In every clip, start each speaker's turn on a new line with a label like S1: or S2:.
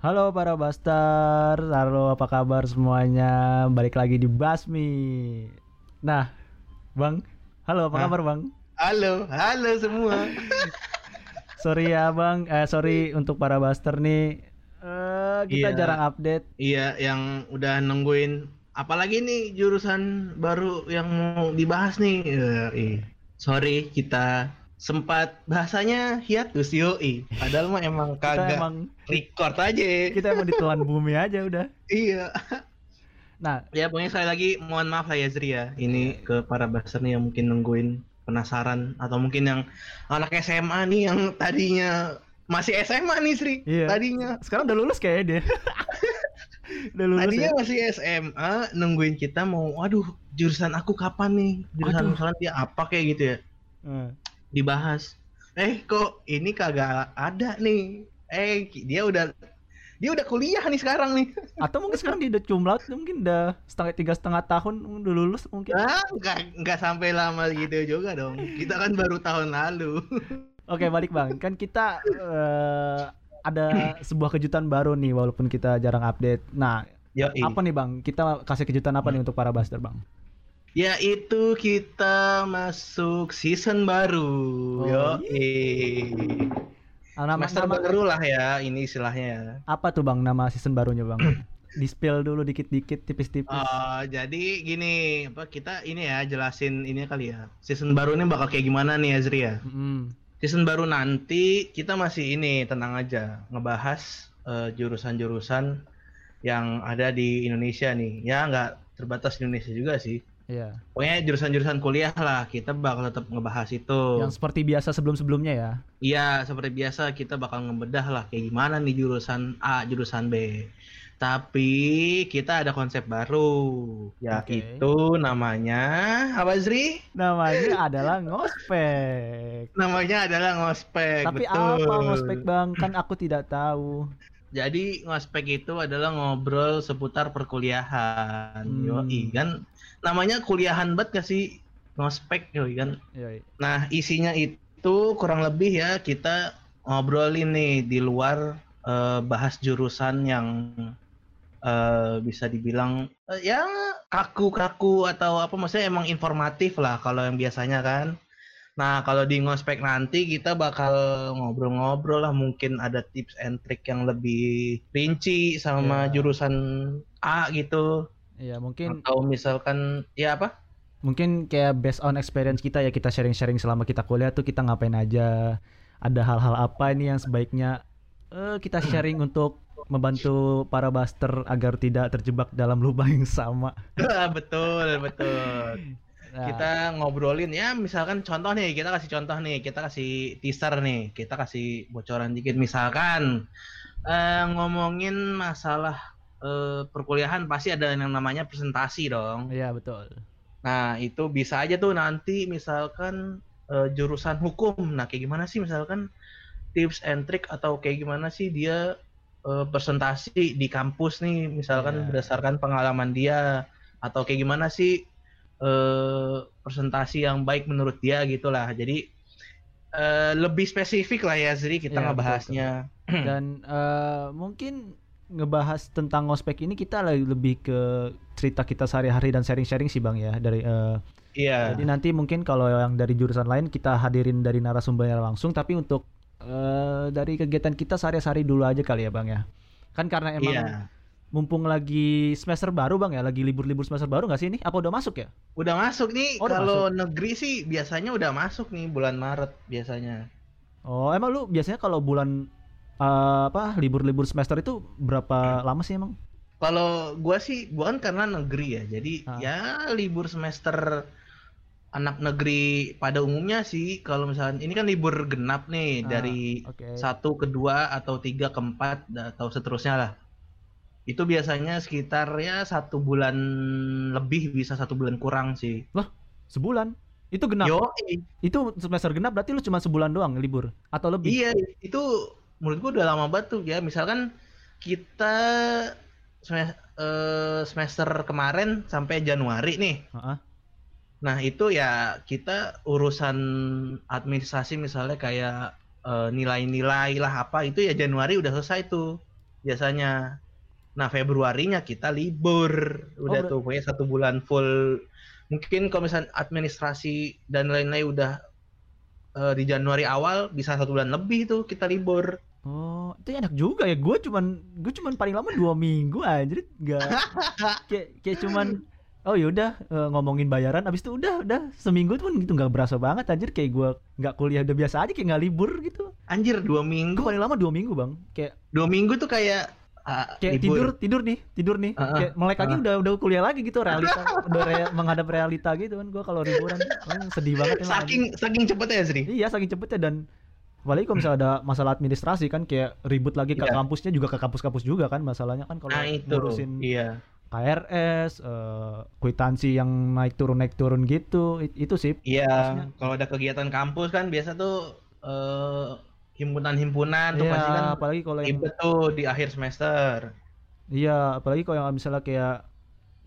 S1: Halo para Baster, halo apa kabar semuanya? Balik lagi di Basmi. Nah, Bang, halo apa
S2: Hah?
S1: kabar Bang?
S2: Halo, halo semua.
S1: Sorry ya Bang, eh sorry untuk para Baster nih. Eh kita
S2: Iya.
S1: jarang update.
S2: iya, yang udah nungguin apalagi nih jurusan baru yang mau dibahas nih. Eh, ih. Sorry, kita sempat bahasanya hiatus yoi. Padahal mah emang
S1: Kita
S2: kagak
S1: emang
S2: record aja.
S1: kita emang ditelan bumi aja udah.
S2: Iya.
S1: Nah,
S2: Ya, pokoknya sekali lagi mohon maaf lah ya Zri ya. Ini ke para baser nih yang mungkin nungguin penasaran atau mungkin yang anak SMA nih yang tadinya masih SMA nih Sri.
S1: Iya.
S2: Tadinya
S1: sekarang udah lulus kayaknya dia. udah lulus
S2: Tadinya
S1: ya.
S2: masih SMA nungguin kita mau waduh jurusan aku kapan nih jurusan
S1: Aduh.
S2: misalnya dia apa kayak gitu ya
S1: Eh,
S2: dibahas eh kok ini kagak ada nih eh dia udah dia udah kuliah nih sekarang nih
S1: Atau mungkin sekarang dia udah cumlaut, mungkin udah setengah tiga setengah tahun udah lulus mungkin.
S2: ah nggak nggak sampai lama gitu juga dong kita kan baru tahun lalu
S1: Oke balik bang, kan kita eh, ada sebuah kejutan baru nih walaupun kita jarang update. Nah
S2: ya
S1: apa nih bang? Kita kasih kejutan apa nih untuk para Buster bang?
S2: Yaitu kita masuk season baru
S1: Oh,
S2: yo
S1: Ah, nama,
S2: semester
S1: nama
S2: baru lah ya ini istilahnya ya
S1: apa tuh bang nama season barunya bang? Di spill dulu dikit-dikit tipis-tipis.
S2: Oh, jadi gini, apa kita ini ya jelasin ini kali ya. Season baru ini bakal kayak gimana nih Azri ya?
S1: Mm,
S2: Season baru nanti kita masih ini tenang aja ngebahas eh, jurusan-jurusan yang ada di Indonesia nih. Ya nggak terbatas di Indonesia juga sih.
S1: Iya.
S2: Pokoknya jurusan-jurusan kuliah lah kita bakal tetap ngebahas itu.
S1: Yang seperti biasa sebelum-sebelumnya ya.
S2: Iya, seperti biasa kita bakal ngebedah lah kayak gimana nih jurusan A, jurusan B. Tapi kita ada konsep baru, yaitu namanya apa Zri?
S1: Namanya adalah ngospek.
S2: Namanya adalah ngospek.
S1: Tapi
S2: betul.
S1: apa ngospek bang? Kan aku tidak tahu.
S2: Jadi ngospek itu adalah ngobrol seputar perkuliahan.
S1: Hmm.
S2: Yoi kan namanya kuliahan banget gak sih? Ngospek yoi kan.
S1: Yoi.
S2: Nah, isinya itu kurang lebih ya kita ngobrolin nih di luar eh, bahas jurusan yang eh, bisa dibilang eh, ya kaku-kaku atau apa maksudnya emang informatif lah kalau yang biasanya kan. Nah, kalau di ngospek nanti kita bakal ngobrol-ngobrol lah mungkin ada tips and trick yang lebih rinci sama
S1: Ya.
S2: jurusan A gitu
S1: Iya mungkin
S2: atau misalkan ya apa?
S1: mungkin kayak based on experience kita ya kita sharing-sharing selama kita kuliah tuh kita ngapain aja ada hal-hal apa ini yang sebaiknya eh, kita sharing untuk membantu para buster agar tidak terjebak dalam lubang yang sama
S2: betul, betul.
S1: Nah,
S2: kita ngobrolin ya misalkan contoh nih kita kasih contoh nih kita kasih teaser nih kita kasih bocoran dikit. Misalkan eh, ngomongin masalah eh, perkuliahan pasti ada yang namanya presentasi dong.
S1: Iya betul.
S2: Nah itu bisa aja tuh nanti misalkan eh, jurusan hukum. Nah kayak gimana sih misalkan tips and trick atau kayak gimana sih dia eh, presentasi di kampus nih? Misalkan
S1: Iya.
S2: berdasarkan pengalaman dia atau kayak gimana sih eh presentasi yang baik menurut dia gitulah. Jadi eh, lebih spesifik lah ya Zri kita
S1: Iya,
S2: ngebahasnya.
S1: dan eh, mungkin ngebahas tentang ngospek ini kita lebih ke cerita kita sehari-hari dan sharing-sharing sih bang ya dari eh,
S2: iya.
S1: Jadi nanti mungkin kalau yang dari jurusan lain kita hadirin dari narasumbernya langsung, tapi untuk eh, dari kegiatan kita sehari-hari dulu aja kali ya bang ya. Kan karena emang
S2: iya
S1: mumpung lagi semester baru bang ya, lagi libur-libur semester baru nggak sih ini? Apa udah masuk ya?
S2: udah masuk nih
S1: Oh,
S2: kalau negeri sih biasanya udah masuk nih bulan Maret biasanya
S1: Oh emang lu biasanya kalau bulan eh, apa libur-libur semester itu berapa lama sih emang?
S2: Kalau gua sih, gua kan karena negeri ya, jadi
S1: Ah.
S2: ya libur semester anak negeri pada umumnya sih. Kalau misalnya ini kan libur genap nih
S1: Ah,
S2: dari
S1: Oke.
S2: satu ke dua atau tiga ke empat da- atau seterusnya lah. Itu biasanya sekitar ya satu bulan lebih bisa satu bulan kurang sih.
S1: Sebulan? Itu genap?
S2: Yo,
S1: Itu semester genap berarti lu cuma sebulan doang libur atau lebih?
S2: iya itu menurut gua udah lama banget tuh ya. Misalkan kita eh, semester kemarin sampai Januari nih.
S1: Heeh.
S2: Nah, itu ya kita urusan administrasi misalnya kayak eh, nilai-nilai lah apa itu ya Januari udah selesai tuh. biasanya. Nah Februarinya kita libur, udah
S1: ber-
S2: tuh pokoknya satu bulan full. Mungkin kalau misalnya administrasi dan lain-lain udah eh, di Januari awal bisa satu bulan lebih tuh kita libur.
S1: Oh, itu enak juga ya. Gue cuman gue cuman paling lama dua minggu anjir, nggak kayak kayak cuman oh yaudah eh, ngomongin bayaran. Abis itu udah udah. Seminggu tuh gitu nggak berasa banget anjir. Kayak gue nggak kuliah udah biasa aja kayak nggak libur gitu.
S2: Anjir dua minggu,
S1: paling lama dua minggu bang. Kayak
S2: dua minggu tuh kayak ah,
S1: kayak
S2: libur.
S1: tidur tidur nih tidur nih
S2: Ah, ah,
S1: kayak melek lagi
S2: ah.
S1: udah udah kuliah lagi gitu realita udah rea- menghadap realita gitu kan gue kalau liburan paling sedih banget emang,
S2: Saking saking cepetnya ya Sri.
S1: iya saking cepetnya dan apalagi kalau misalnya ada masalah administrasi kan kayak ribut lagi ke
S2: Iya.
S1: kampusnya juga ke kampus-kampus juga kan masalahnya kan kalau
S2: Nah itu,
S1: ngurusin
S2: iya.
S1: KRS eh, kwitansi yang naik turun naik turun gitu it- itu sih
S2: Iya, kalau ada kegiatan kampus kan biasa tuh eh, himpunan-himpunan tuh
S1: Iya,
S2: pasti kan
S1: apalagi kalau yang
S2: tuh di akhir semester.
S1: iya apalagi kalau yang misalnya kayak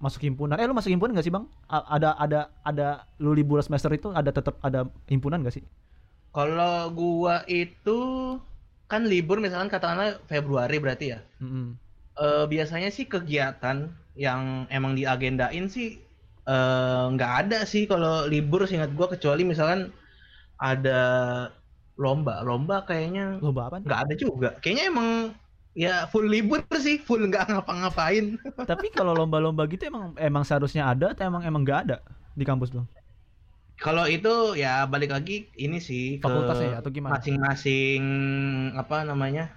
S1: masuk himpunan eh lu masuk himpunan gak sih bang A- ada ada ada lu libur semester itu ada tetap ada himpunan gak sih
S2: Kalau gua itu kan libur misalkan katakanlah Februari berarti ya.
S1: Mm-mm.
S2: Eh, biasanya sih kegiatan yang emang diagendain sih eh, nggak ada sih kalau libur seingat gua kecuali misalkan ada lomba. Lomba kayaknya
S1: lomba apa
S2: nggak ada juga. Kayaknya emang ya full libur sih, full nggak ngapa-ngapain.
S1: tapi kalau lomba-lomba gitu emang emang seharusnya ada atau emang emang nggak ada di kampus bang
S2: Kalau itu ya balik lagi ini sih
S1: fakultasnya ya atau gimana
S2: masing-masing apa namanya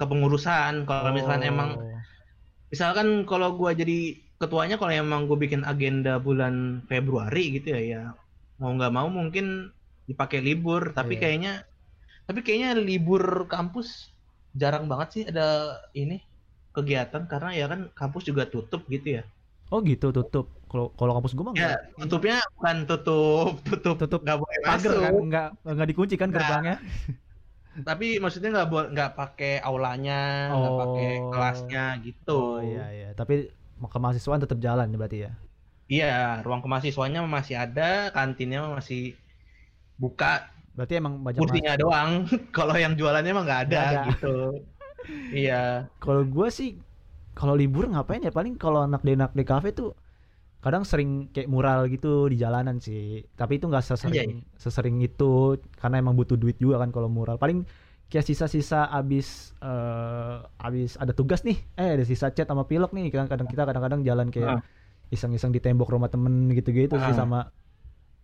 S2: kepengurusan. Kalau misalkan
S1: Oh.
S2: emang misalkan kalau gua jadi ketuanya kalau emang gue bikin agenda bulan Februari gitu ya ya mau nggak mau mungkin dipakai libur tapi
S1: Iya.
S2: kayaknya tapi kayaknya libur kampus jarang banget sih ada ini kegiatan karena ya kan kampus juga tutup gitu ya.
S1: oh gitu tutup kalau kalau kampus gue mah
S2: Ya,
S1: nggak
S2: tutupnya bukan tutup tutup
S1: Tutup
S2: nggak boleh
S1: pagar kan nggak nggak dikunci kan
S2: Nggak.
S1: gerbangnya
S2: Tapi maksudnya nggak bo- nggak pakai aulanya, nggak pakai
S1: Oh.
S2: kelasnya gitu.
S1: oh iya iya tapi kemahasiswaan tetap jalan ya berarti ya
S2: Iya, ruang kemahasiswanya masih ada, kantinnya masih buka,
S1: berarti emang banyak
S2: kursinya doang. Kalau yang jualannya emang nggak ada,
S1: ada.
S2: gitu. iya.
S1: Kalau gue sih kalau libur ngapain ya paling kalau anak di anak di kafe tuh kadang sering kayak mural gitu di jalanan sih. Tapi itu nggak sesering sesering itu karena emang butuh duit juga kan kalau mural. Paling kayak sisa-sisa abis eh abis ada tugas nih, eh ada sisa chat sama pilok nih. Kadang-kadang kita kadang-kadang jalan kayak iseng-iseng di tembok rumah temen gitu-gitu sih
S2: Ah.
S1: sama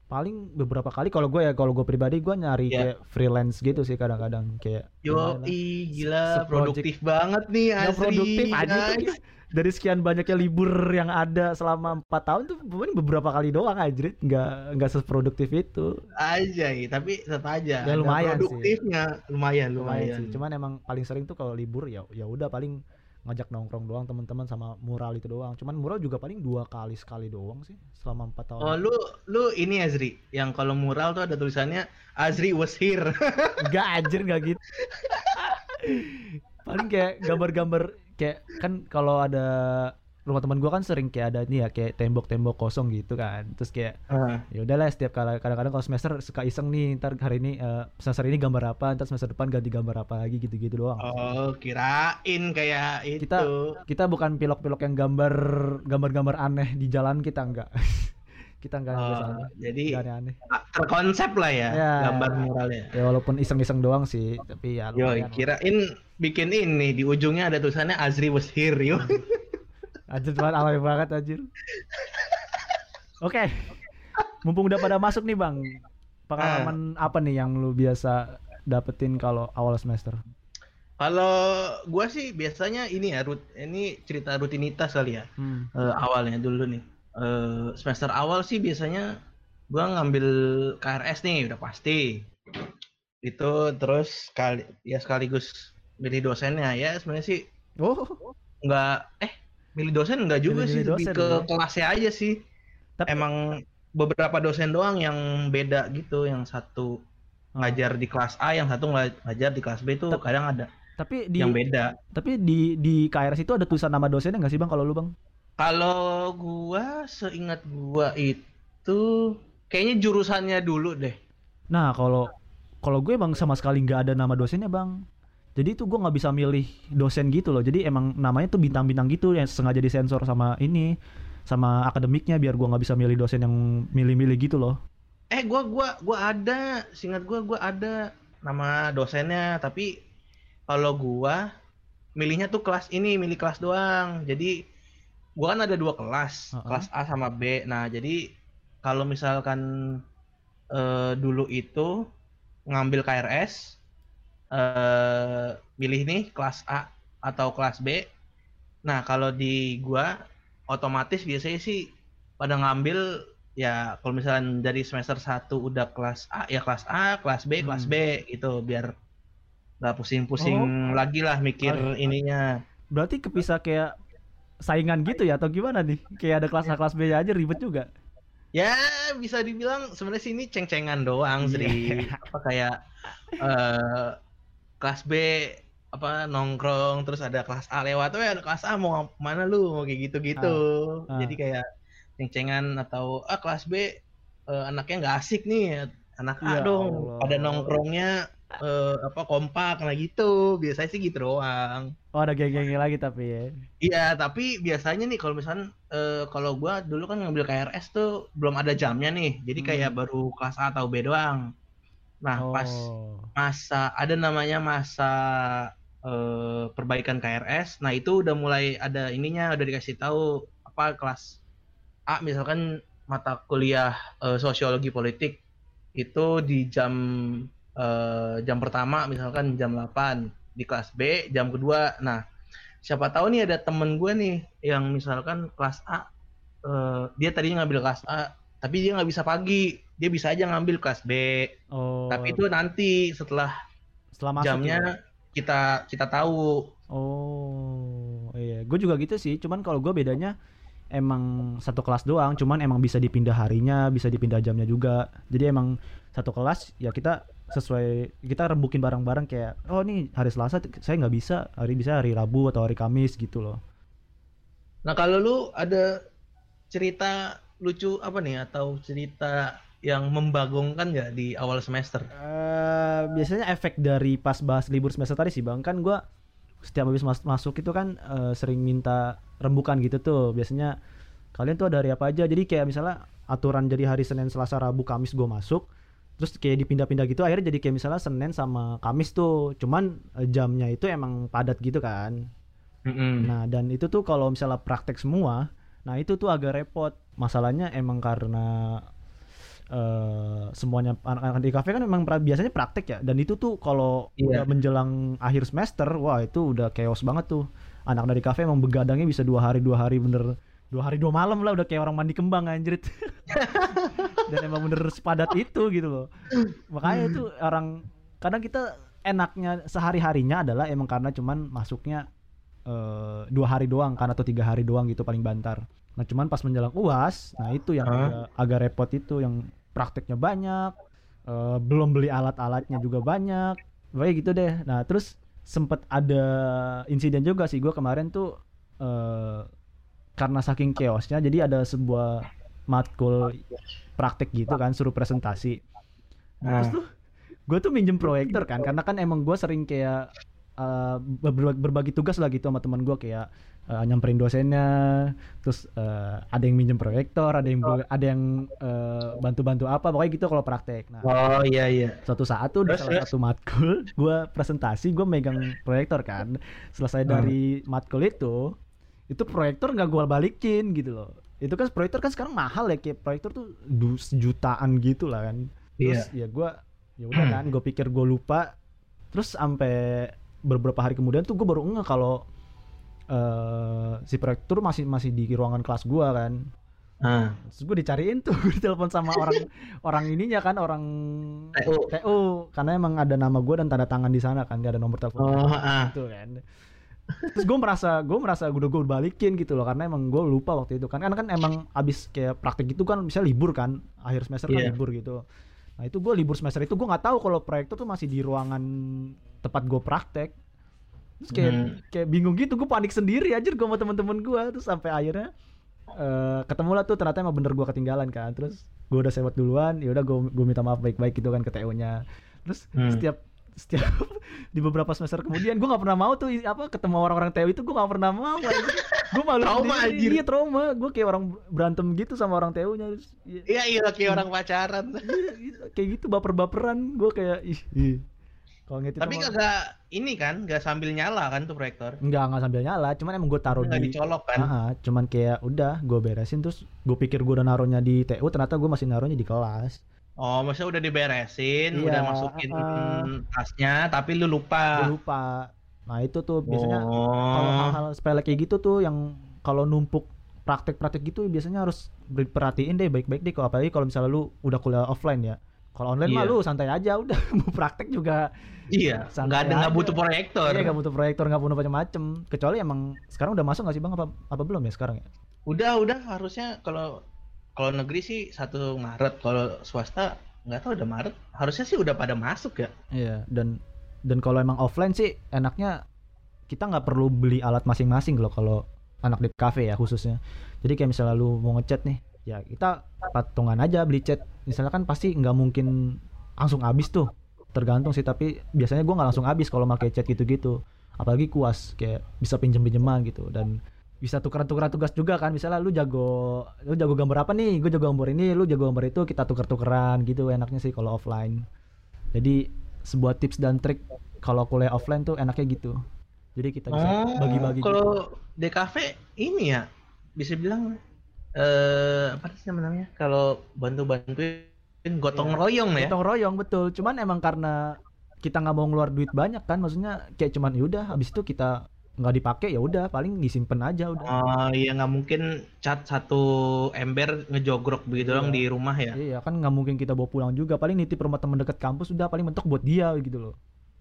S1: paling beberapa kali kalau gue ya kalau gue pribadi gue nyari
S2: Iya.
S1: kayak freelance gitu sih kadang-kadang kayak
S2: Yo, ih, gila, produktif banget nih Asri.
S1: produktif aja tuh. dari sekian banyaknya libur yang ada selama empat tahun tuh beberapa kali doang aja nggak nggak seproduktif itu
S2: aja tapi tetap aja
S1: Ya, lumayan sih.
S2: produktifnya lumayan
S1: lumayan
S2: lumayan
S1: sih cuman emang paling sering tuh kalau libur ya ya udah paling ngajak nongkrong doang teman-teman sama mural itu doang. Cuman mural juga paling dua kali sekali doang sih selama empat tahun.
S2: Oh lu lu ini Azri. Yang kalau mural tuh ada tulisannya Azri was here.
S1: Enggak anjir enggak gitu. Paling kayak gambar-gambar kayak kan kalau ada rumah teman gua kan sering kayak ada nih ya kayak tembok-tembok kosong gitu kan. Terus kayak ya udahlah setiap kala kadang-kadang kalau semester suka iseng nih ntar hari ini eh, semester ini gambar apa ntar semester depan ganti gambar apa lagi gitu-gitu doang.
S2: oh kirain kayak itu
S1: Kita kita bukan pilok-pilok yang gambar gambar-gambar aneh di jalan kita enggak. kita enggak
S2: Oh, jadi
S1: Enggak aneh-aneh.
S2: terkonsep lah ya,
S1: Ya.
S2: gambar muralnya
S1: Ya walaupun iseng-iseng doang sih, tapi ya
S2: yo kirain bikin ini di ujungnya ada tulisannya Azri was here yo
S1: Anjir banget alay banget anjir. Oke. Mumpung udah pada masuk nih, Bang. Pengalaman apa nih yang lu biasa dapetin kalau awal semester?
S2: kalau gua sih biasanya ini ya rut ini cerita rutinitas kali ya
S1: Hmm.
S2: Eh, awalnya dulu nih Eh, semester awal sih biasanya gua ngambil KRS nih udah pasti itu terus kali ya sekaligus milih dosennya ya sebenarnya sih
S1: Oh,
S2: nggak eh milih dosen nggak juga
S1: Milih-milih
S2: sih lebih
S1: dosen
S2: ke
S1: ya.
S2: kelasnya aja sih
S1: tapi
S2: emang beberapa dosen doang yang beda gitu yang satu ngajar di kelas A yang satu ngajar di kelas B itu
S1: Tep-
S2: kadang ada
S1: tapi di
S2: yang beda
S1: tapi di di KRS itu ada tulisan nama dosennya nggak sih, Bang, kalau lu, Bang?
S2: kalau gua seingat gua itu kayaknya jurusannya dulu deh
S1: Nah, kalau kalau gue Bang sama sekali nggak ada nama dosennya, Bang. Jadi itu gue nggak bisa milih dosen gitu loh jadi emang namanya tuh bintang-bintang gitu yang sengaja disensor sama ini sama akademiknya biar gue nggak bisa milih dosen yang milih-milih gitu loh
S2: Eh, gua gua gua ada, singkat gua gua ada nama dosennya, tapi kalau gua milihnya tuh kelas ini, milih kelas doang. Jadi gua kan ada dua kelas,
S1: Uh-uh.
S2: kelas A sama B. Nah, jadi kalau misalkan eh, dulu itu ngambil KRS eh milih nih kelas A atau kelas B. Nah, kalau di gua otomatis biasanya sih pada ngambil ya kalau misalnya dari semester 1 udah kelas A ya kelas A, kelas B, kelas
S1: Hmm.
S2: B gitu biar nggak pusing-pusing
S1: Oh.
S2: lagi lah mikir
S1: Oh,
S2: ininya.
S1: berarti kepisah kayak saingan gitu ya atau gimana nih kayak ada kelas A kelas B aja ribet juga
S2: Ya bisa dibilang sebenarnya sih ini ceng-cengan doang. Sri. Apa kayak eh kelas B apa nongkrong terus ada kelas A lewat, "Weh, ada kelas A mau mana lu?" Mau kayak gitu-gitu.
S1: Ah, ah.
S2: Jadi kayak ceng-cengan atau ah kelas B eh, anaknya nggak asik nih, anak A
S1: Ya
S2: dong.
S1: Allah.
S2: Pada nongkrongnya eh, apa kompak nah gitu. Biasanya sih gitu doang.
S1: oh ada geng-gengnya lagi tapi ya
S2: Iya, tapi biasanya nih kalau misalkan eh, kalau gua dulu kan ngambil KRS tuh belum ada jamnya nih. Jadi kayak
S1: Hmm.
S2: baru kelas A atau B doang. Nah, pas
S1: oh
S2: masa ada namanya masa eh, perbaikan KRS. Nah, itu udah mulai ada ininya udah dikasih tahu apa kelas A misalkan mata kuliah eh, sosiologi politik itu di jam eh, jam pertama misalkan jam 8 di kelas B jam kedua. Nah, siapa tahu nih ada temen gue nih yang misalkan kelas A eh, dia tadinya ngambil kelas A tapi dia nggak bisa pagi dia bisa aja ngambil kelas B
S1: oh
S2: tapi itu nanti setelah
S1: setelah masuk
S2: jamnya
S1: ya?
S2: kita kita tahu
S1: Oh, iya. Gue juga gitu sih. Cuman kalau gue bedanya emang satu kelas doang. Cuman emang bisa dipindah harinya, bisa dipindah jamnya juga. Jadi emang satu kelas ya kita sesuai kita rembukin bareng-bareng kayak oh nih hari Selasa saya nggak bisa hari bisa hari Rabu atau hari Kamis gitu loh.
S2: nah kalau lu ada cerita lucu apa nih atau cerita yang membagongkan nggak di awal semester?
S1: Eh biasanya efek dari pas bahas libur semester tadi sih bang. Kan gue setiap habis mas- masuk itu kan eh, sering minta rembukan gitu tuh. Biasanya kalian tuh ada hari apa aja? Jadi kayak misalnya aturan jadi hari Senin Selasa Rabu Kamis gue masuk terus kayak dipindah-pindah gitu akhirnya jadi kayak misalnya Senin sama Kamis tuh. Cuman eh, jamnya itu emang padat gitu kan.
S2: Mm-mm.
S1: Nah, dan itu tuh kalau misalnya praktek semua, nah itu tuh agak repot. Masalahnya emang karena eh semuanya anak-anak di kafe kan memang pra- biasanya praktek ya. Dan itu tuh kalau
S2: Iya.
S1: udah menjelang akhir semester, wah itu udah chaos banget tuh. Anak dari kafe emang begadangnya bisa dua hari dua hari bener dua hari dua malam lah udah kayak orang mandi kembang anjrit. dan emang bener sepadat itu gitu loh. Makanya itu orang kadang kita enaknya sehari harinya adalah emang karena cuman masuknya eh, dua hari doang kan atau tiga hari doang gitu paling bantar. Nah cuman pas menjelang uas, nah itu yang
S2: Hah?
S1: agak, agak repot itu yang prakteknya banyak, eh, belum beli alat-alatnya juga banyak, kayak gitu deh. Nah terus sempet ada insiden juga sih gue kemarin tuh eh, karena saking chaosnya, jadi ada sebuah matkul praktek gitu kan suruh presentasi. Nah, terus
S2: Nah.
S1: tuh gue tuh minjem proyektor kan karena kan emang gue sering kayak uh, ber- berbagi tugas lah gitu sama teman gue kayak uh, nyamperin dosennya terus uh, ada yang minjem proyektor ada yang ber- ada yang uh, bantu-bantu apa pokoknya gitu kalau praktek. Nah
S2: oh iya iya.
S1: suatu saat tuh di
S2: Terus,
S1: salah
S2: terus?
S1: satu matkul gue presentasi gue megang proyektor kan. Selesai
S2: Hmm.
S1: dari matkul itu itu proyektor nggak gue balikin gitu loh. Itu kan proyektor kan sekarang mahal ya kayak proyektor tuh sejutaan gitu lah kan. Terus ya gue ya udah kan gue pikir gue lupa. Terus sampai beberapa hari kemudian tuh gue baru ngeh kalau eh si proyektor masih masih di ruangan kelas gue kan.
S2: Nah,
S1: terus gue dicariin tuh gue telepon sama orang orang ininya kan orang
S2: TU.
S1: TU karena emang ada nama gue dan tanda tangan di sana kan dia ada nomor telepon.
S2: Oh ah.
S1: Gitu kan. Terus gue merasa gue merasa udah gue balikin gitu loh karena emang gue lupa waktu itu kan. Karena kan emang abis kayak praktek gitu kan bisa libur kan akhir semester kan
S2: Iya.
S1: libur gitu. Nah itu gue libur semester itu gue nggak tahu kalau proyektor tuh masih di ruangan tempat gue praktek terus kayak
S2: Hmm.
S1: kayak bingung gitu gue panik sendiri aja gue sama teman-teman gue terus sampai akhirnya eh ketemu lah tuh ternyata emang bener gue ketinggalan kan terus gue udah sewot duluan ya udah gue gue minta maaf baik-baik gitu kan ke TU nya terus
S2: Hmm.
S1: setiap setiap di beberapa semester kemudian gue nggak pernah mau tuh apa ketemu orang-orang TU itu gue nggak pernah mau gue malu
S2: Trauma,
S1: sendiri.
S2: anjir.
S1: iya trauma gue kayak orang berantem gitu sama orang TU nya
S2: Iya iya kayak orang pacaran.
S1: kayak gitu baper-baperan gue kayak ih, ih. Kalau ngedit
S2: Tapi
S1: sama-
S2: kagak ini kan, nggak sambil nyala kan tuh proyektor.
S1: Enggak, enggak sambil nyala, cuman emang gue taruh
S2: Nggak
S1: di
S2: dicolok kan.
S1: Ah, cuman kayak udah gue beresin terus gue pikir gue udah naruhnya di TU ternyata gue masih naruhnya di kelas.
S2: Oh, maksudnya udah diberesin,
S1: Iya,
S2: udah masukin
S1: ah.
S2: tasnya, tapi lu lupa.
S1: Gue lupa. Nah, itu tuh biasanya kalau
S2: oh.
S1: hal-hal sepele kayak gitu tuh yang kalau numpuk praktek-praktek gitu biasanya harus perhatiin deh baik-baik deh kalau apalagi kalau misalnya lu udah kuliah offline ya. Kalau online mah
S2: Iya.
S1: lu santai aja udah mau praktek juga
S2: Iya, nggak ada nggak butuh proyektor.
S1: Iya nggak butuh proyektor nggak butuh macam-macam kecuali emang sekarang udah masuk nggak sih bang apa apa belum ya sekarang ya
S2: Udah udah harusnya kalau kalau negeri sih satu Maret, kalau swasta nggak tahu udah Maret. Harusnya sih udah pada masuk ya.
S1: Iya, dan dan kalau emang offline sih enaknya kita nggak perlu beli alat masing-masing loh kalau anak di cafe ya khususnya. Jadi kayak misalnya lu mau ngechat nih, ya kita patungan aja beli chat. Misalnya kan pasti nggak mungkin langsung habis tuh. Tergantung sih, tapi biasanya gua nggak langsung habis kalau pakai chat gitu-gitu. Apalagi kuas kayak bisa pinjem-pinjeman gitu dan bisa tukeran-tukeran tugas juga kan misalnya lu jago lu jago gambar apa nih gue jago gambar ini lu jago gambar itu kita tuker-tukeran gitu enaknya sih kalau offline jadi sebuah tips dan trik kalau kuliah offline tuh enaknya gitu. Jadi kita bisa
S2: Oh,
S1: bagi-bagi gitu.
S2: Kalau DKV ini ya bisa bilang eh apa sih namanya? Kalau bantu-bantuin gotong
S1: Iya.
S2: royong ya.
S1: Gotong royong betul. Cuman emang karena kita nggak mau ngeluar duit banyak kan, maksudnya kayak cuman yaudah habis itu kita nggak dipakai ya udah paling disimpan aja udah.
S2: Oh iya nggak mungkin cat satu ember ngejogrok begitu
S1: Iya.
S2: dong di rumah ya.
S1: Iya kan nggak mungkin kita bawa pulang juga, paling nitip rumah teman dekat kampus udah paling mentok buat dia gitu loh.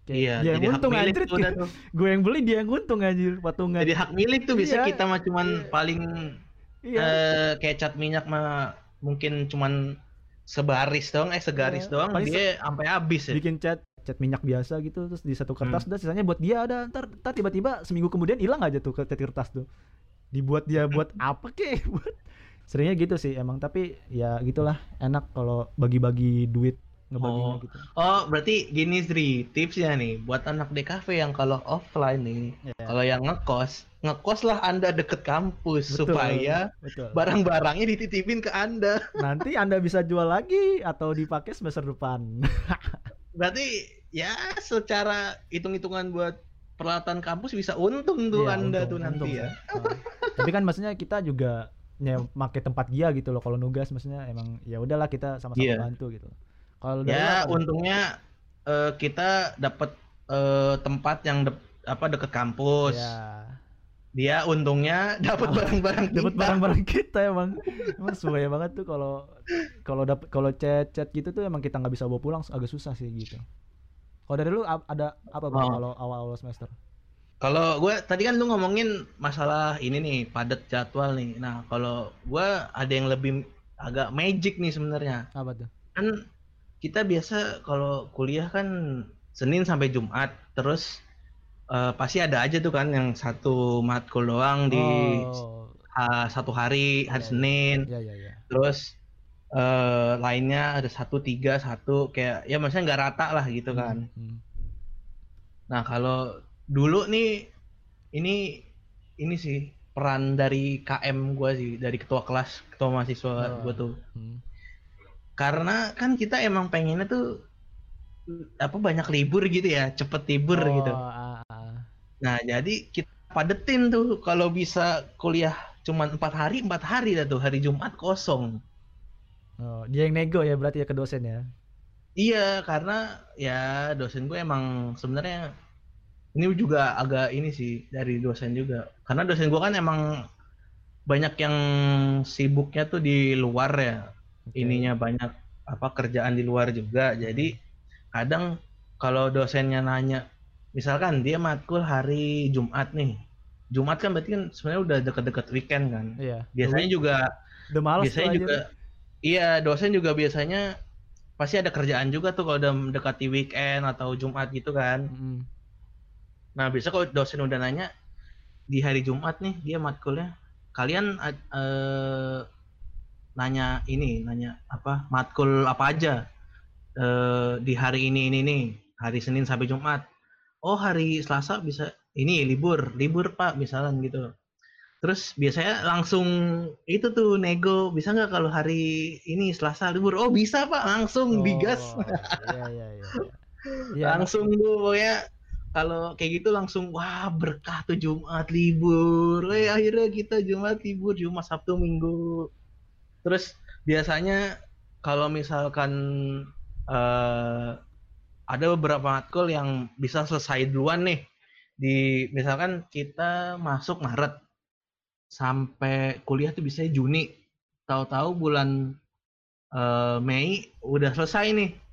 S1: Kayak
S2: Iya,
S1: dia yang untung anjir. Gue yang beli dia yang untung anjir patungan.
S2: Jadi hak milik tuh bisa
S1: Iya.
S2: kita mah cuman
S1: Iya.
S2: paling
S1: Iya.
S2: eh, kayak cat minyak mah mungkin cuman sebaris doang, eh segaris
S1: Iya.
S2: doang
S1: Paling
S2: dia sampai habis ya.
S1: bikin cat cat minyak biasa gitu terus di satu kertas
S2: Hmm.
S1: udah sisanya buat dia ada ntar, ntar tiba-tiba seminggu kemudian hilang aja tuh cat kertas tuh dibuat dia buat apa kek buat seringnya gitu sih emang tapi ya gitulah enak kalau bagi-bagi duit ngebaginya
S2: Oh.
S1: gitu
S2: Oh, berarti gini Sri, tipsnya nih buat anak DKV yang kalau offline nih,
S1: Iya.
S2: kalau yang ngekos, ngekos lah Anda deket kampus
S1: Betul,
S2: supaya
S1: betul
S2: barang-barangnya dititipin ke Anda.
S1: nanti anda bisa jual lagi atau dipakai semester depan
S2: Berarti ya secara hitung-hitungan buat peralatan kampus bisa untung tuh
S1: Iya,
S2: Anda
S1: untung,
S2: tuh nanti
S1: untung
S2: ya.
S1: Oh. tapi kan maksudnya kita juga ya pakai tempat dia gitu loh kalau nugas maksudnya emang ya udahlah kita sama-sama
S2: Iya.
S1: bantu gitu kalau
S2: Ya, untungnya eh, kita dapat eh, tempat yang dep- apa deket kampus.
S1: ya
S2: Dia untungnya dapat barang-barang
S1: dapat barang-barang kita emang emang sesuai banget tuh kalau kalau dapet kalau chat chat gitu tuh emang kita nggak bisa bawa pulang agak susah sih gitu kalau dari lu ada apa bang
S2: Oh.
S1: kalau awal-awal semester
S2: Kalau gue tadi kan lu ngomongin masalah ini nih padat jadwal nih. Nah kalau gue ada yang lebih agak magic nih sebenarnya.
S1: apa tuh
S2: Kan kita biasa kalau kuliah kan Senin sampai Jumat, terus eh, pasti ada aja tuh kan yang satu matkul doang di
S1: oh
S2: ah, satu hari hari
S1: Iya, iya.
S2: Senin,
S1: ya ya ya
S2: terus eh, lainnya ada satu tiga satu kayak ya maksudnya nggak rata lah gitu kan.
S1: Hmm, hmm.
S2: Nah, kalau dulu nih ini ini sih peran dari KM gua sih, dari ketua kelas, ketua mahasiswa
S1: Oh.
S2: gua tuh.
S1: Hmm.
S2: Karena kan kita emang pengennya tuh apa banyak libur gitu ya, cepet libur
S1: Oh,
S2: gitu.
S1: ah.
S2: Nah, jadi kita padetin tuh kalau bisa kuliah cuman empat hari, empat hari dah tuh hari Jumat kosong.
S1: Oh, dia yang nego ya berarti ya ke dosen ya
S2: Iya, karena ya dosen gue emang sebenarnya ini juga agak ini sih dari dosen juga. Karena dosen gue kan emang banyak yang sibuknya tuh di luar ya.
S1: Oke.
S2: Ininya banyak apa kerjaan di luar juga. Jadi kadang kalau dosennya nanya, misalkan dia matkul hari Jumat nih. Jumat kan berarti kan sebenarnya udah deket-deket weekend kan.
S1: iya
S2: Biasanya juga
S1: udah males
S2: biasanya juga iya dosen juga biasanya pasti ada kerjaan juga tuh kalau udah mendekati weekend atau Jumat gitu kan.
S1: Mm-mm.
S2: Nah biasa kalau dosen udah nanya di hari Jumat nih dia matkulnya kalian eh, nanya ini nanya apa matkul apa aja eh, di hari ini ini nih hari Senin sampai Jumat. Oh hari Selasa bisa ini libur, libur Pak misalnya gitu. Terus biasanya langsung itu tuh nego, bisa nggak kalau hari ini Selasa libur? Oh bisa Pak, langsung digas.
S1: Oh, iya, iya, iya, iya. Iya,
S2: langsung tuh pokoknya kalau kayak gitu langsung wah berkah tuh Jumat libur. Eh akhirnya kita Jumat libur, Jumat Sabtu Minggu. Terus biasanya kalau misalkan eh, ada beberapa matkul yang bisa selesai duluan nih. Di misalkan kita masuk Maret sampai kuliah tuh bisa Juni. Tahu-tahu bulan eh, Mei udah selesai nih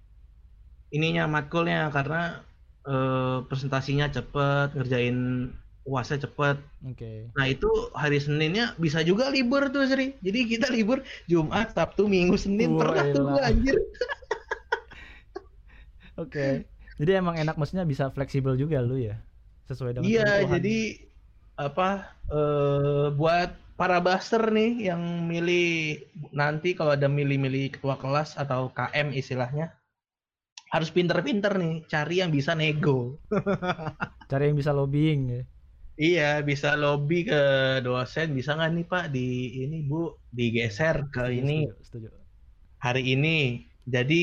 S2: ininya matkulnya karena eh, presentasinya cepet ngerjain uasnya cepet
S1: Oke.
S2: nah itu hari Seninnya bisa juga libur tuh Sri jadi kita libur Jumat Sabtu Minggu Senin
S1: Wah,
S2: pernah tuh gua anjir
S1: Oke. Jadi emang enak maksudnya bisa fleksibel juga lu ya. Sesuai dengan
S2: Iya, jadi apa eh buat para buster nih yang milih nanti kalau ada milih-milih ketua kelas atau KM istilahnya harus pinter-pinter nih cari yang bisa nego.
S1: cari yang bisa lobbying ya.
S2: Iya, bisa lobby ke dosen, bisa nggak nih Pak di ini Bu digeser ke
S1: Setuju,
S2: ini
S1: setuju, setuju.
S2: hari ini. Jadi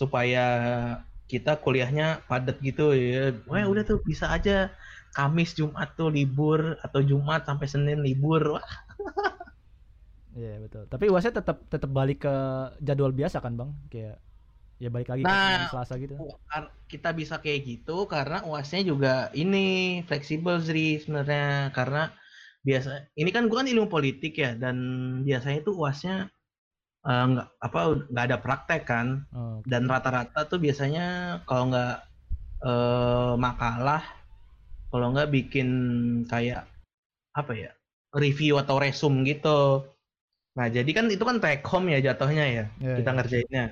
S2: supaya kita kuliahnya padat gitu ya. Wah,
S1: Hmm.
S2: udah tuh bisa aja Kamis Jumat tuh libur atau Jumat sampai Senin libur. Wah,
S1: Iya betul. Tapi UASnya tetap tetap balik ke jadwal biasa kan bang? Kayak ya balik lagi ke
S2: Nah,
S1: Senin, Selasa gitu.
S2: kar- kita bisa kayak gitu karena UASnya juga ini fleksibel Zri sebenarnya karena biasa ini kan gua kan ilmu politik ya dan biasanya tuh UASnya eh, nggak apa nggak ada praktek kan
S1: Oh, oke.
S2: dan rata-rata tuh biasanya kalau nggak eh, makalah kalau nggak bikin kayak apa ya review atau resume gitu nah jadi kan itu kan take home ya jatuhnya ya
S1: Iya,
S2: kita
S1: iya.
S2: ngerjainnya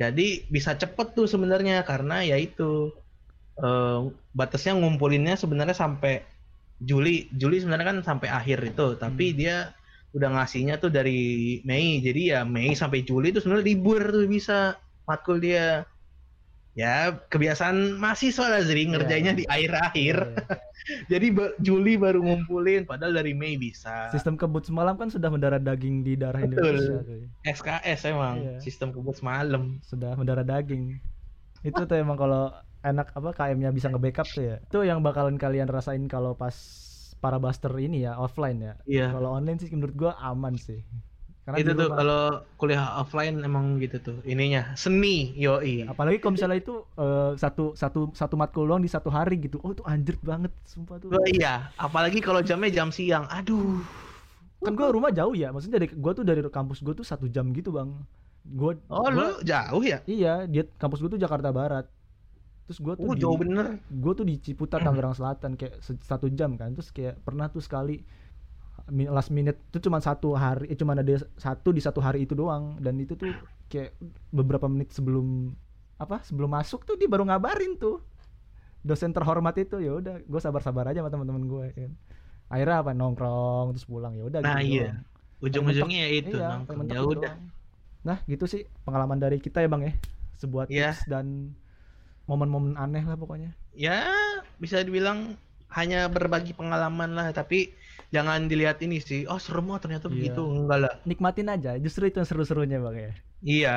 S2: jadi bisa cepet tuh sebenarnya karena ya itu eh, batasnya ngumpulinnya sebenarnya sampai Juli. Juli sebenarnya kan sampai akhir itu tapi
S1: Hmm.
S2: dia udah ngasihnya tuh dari Mei. Jadi ya Mei sampai Juli itu sebenarnya libur tuh bisa matkul dia ya kebiasaan mahasiswa lah Zri ngerjainnya
S1: Iya.
S2: di akhir-akhir
S1: Iya, iya.
S2: jadi ba- Juli baru ngumpulin padahal dari Mei bisa
S1: Sistem kebut semalam kan sudah mendarah daging di darah
S2: Betul.
S1: Indonesia. cuy.
S2: SKS emang
S1: Iya.
S2: sistem kebut semalam
S1: Sudah mendarah daging. Itu tuh emang kalau enak apa KM-nya bisa nge-backup tuh ya. Itu yang bakalan kalian rasain kalau pas para buster ini ya offline ya.
S2: iya
S1: Kalau online sih menurut gua aman sih. Karena
S2: itu tuh kalau kuliah offline emang gitu tuh ininya seni yoi.
S1: Apalagi kalau misalnya itu eh, satu satu satu matkul doang di satu hari gitu. Oh itu anjir banget sumpah tuh.
S2: Oh, iya apalagi kalau jamnya jam siang. Aduh.
S1: Kan gua rumah jauh ya maksudnya dari gua tuh dari kampus gua tuh satu jam gitu bang. Gua
S2: oh
S1: gua-
S2: lu jauh ya?
S1: Iya dia kampus gua tuh Jakarta Barat. Terus gua tuh
S2: oh
S1: di,
S2: jauh bener.
S1: gua tuh di Ciputat Tangerang Selatan kayak satu jam kan. Terus kayak pernah tuh sekali last minute itu cuma satu hari eh, cuma ada satu di satu hari itu doang. Dan itu tuh kayak beberapa menit sebelum apa sebelum masuk tuh dia baru ngabarin tuh. Dosen terhormat itu ya udah gue sabar-sabar aja sama teman-teman gue kan. Akhirnya apa nongkrong terus pulang. Ya udah
S2: Nah,
S1: gitu
S2: iya. ujung-ujungnya ya itu
S1: iya,
S2: nongkrong. ya
S1: itu
S2: udah.
S1: nah gitu sih pengalaman dari kita ya bang ya. Sebuah tips dan momen-momen aneh lah pokoknya.
S2: Ya bisa dibilang hanya berbagi pengalaman lah. Tapi jangan dilihat ini sih. Oh serem oh ternyata
S1: Iya.
S2: begitu. Enggak lah.
S1: Nikmatin aja justru itu yang seru-serunya bang ya.
S2: Iya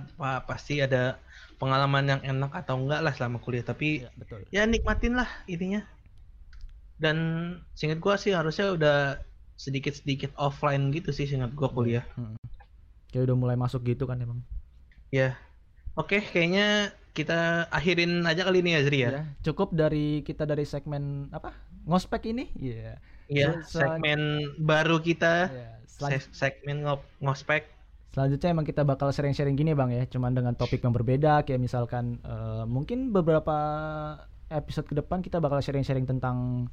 S2: apa pasti ada pengalaman yang enak atau enggak lah selama kuliah tapi
S1: Iya, betul.
S2: ya nikmatin lah intinya dan singkat gua sih harusnya udah sedikit-sedikit offline gitu sih singkat gua kuliah.
S1: Mm. kayak udah mulai masuk gitu kan emang
S2: ya oke kayaknya kita akhirin aja kali ini ya Zri ya.
S1: Ya, cukup dari kita dari segmen apa ngospek ini? Iya
S2: Iya,
S1: Sel-
S2: segmen baru kita.
S1: Selan-
S2: se- segmen ngop ngospek.
S1: Selanjutnya emang kita bakal sharing-sharing gini bang ya. Cuman dengan topik yang berbeda kayak misalkan eh, mungkin beberapa episode ke depan kita bakal sharing-sharing tentang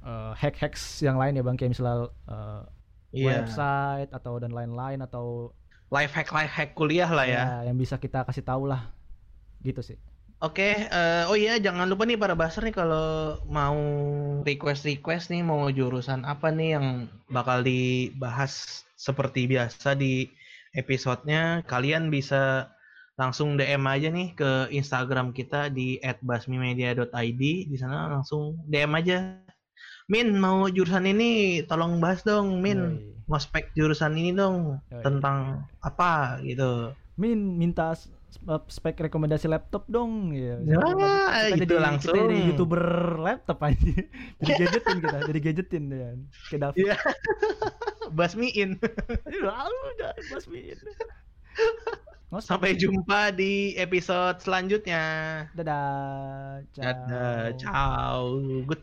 S1: eh, hack-hacks yang lain ya bang. Kayak misal eh,
S2: Iya.
S1: website atau dan lain-lain atau
S2: life hack life hack kuliah lah ya.
S1: ya, yang bisa kita kasih tahu lah. Gitu sih
S2: Oke, eh, oh iya jangan lupa nih para baser nih kalau mau request request nih mau jurusan apa nih yang bakal dibahas seperti biasa di episodenya, kalian bisa langsung DM aja nih ke Instagram kita di @basmimedia.id di sana langsung DM aja. Min mau jurusan ini tolong bahas dong, Min.
S1: Yoi.
S2: Ngospek jurusan ini dong
S1: Yoi.
S2: tentang apa gitu.
S1: Min minta spek rekomendasi laptop dong ya.
S2: Ya,
S1: kita
S2: itu
S1: jadi,
S2: langsung.
S1: Kita jadi youtuber laptop aja. jadi gadgetin kita, jadi gadgetin ya. Kayak David.
S2: Iya. Basmiin.
S1: Lalu udah basmin. Ngospek.
S2: Sampai jumpa di episode selanjutnya.
S1: Dadah. Ciao.
S2: Dadah, ciao. Good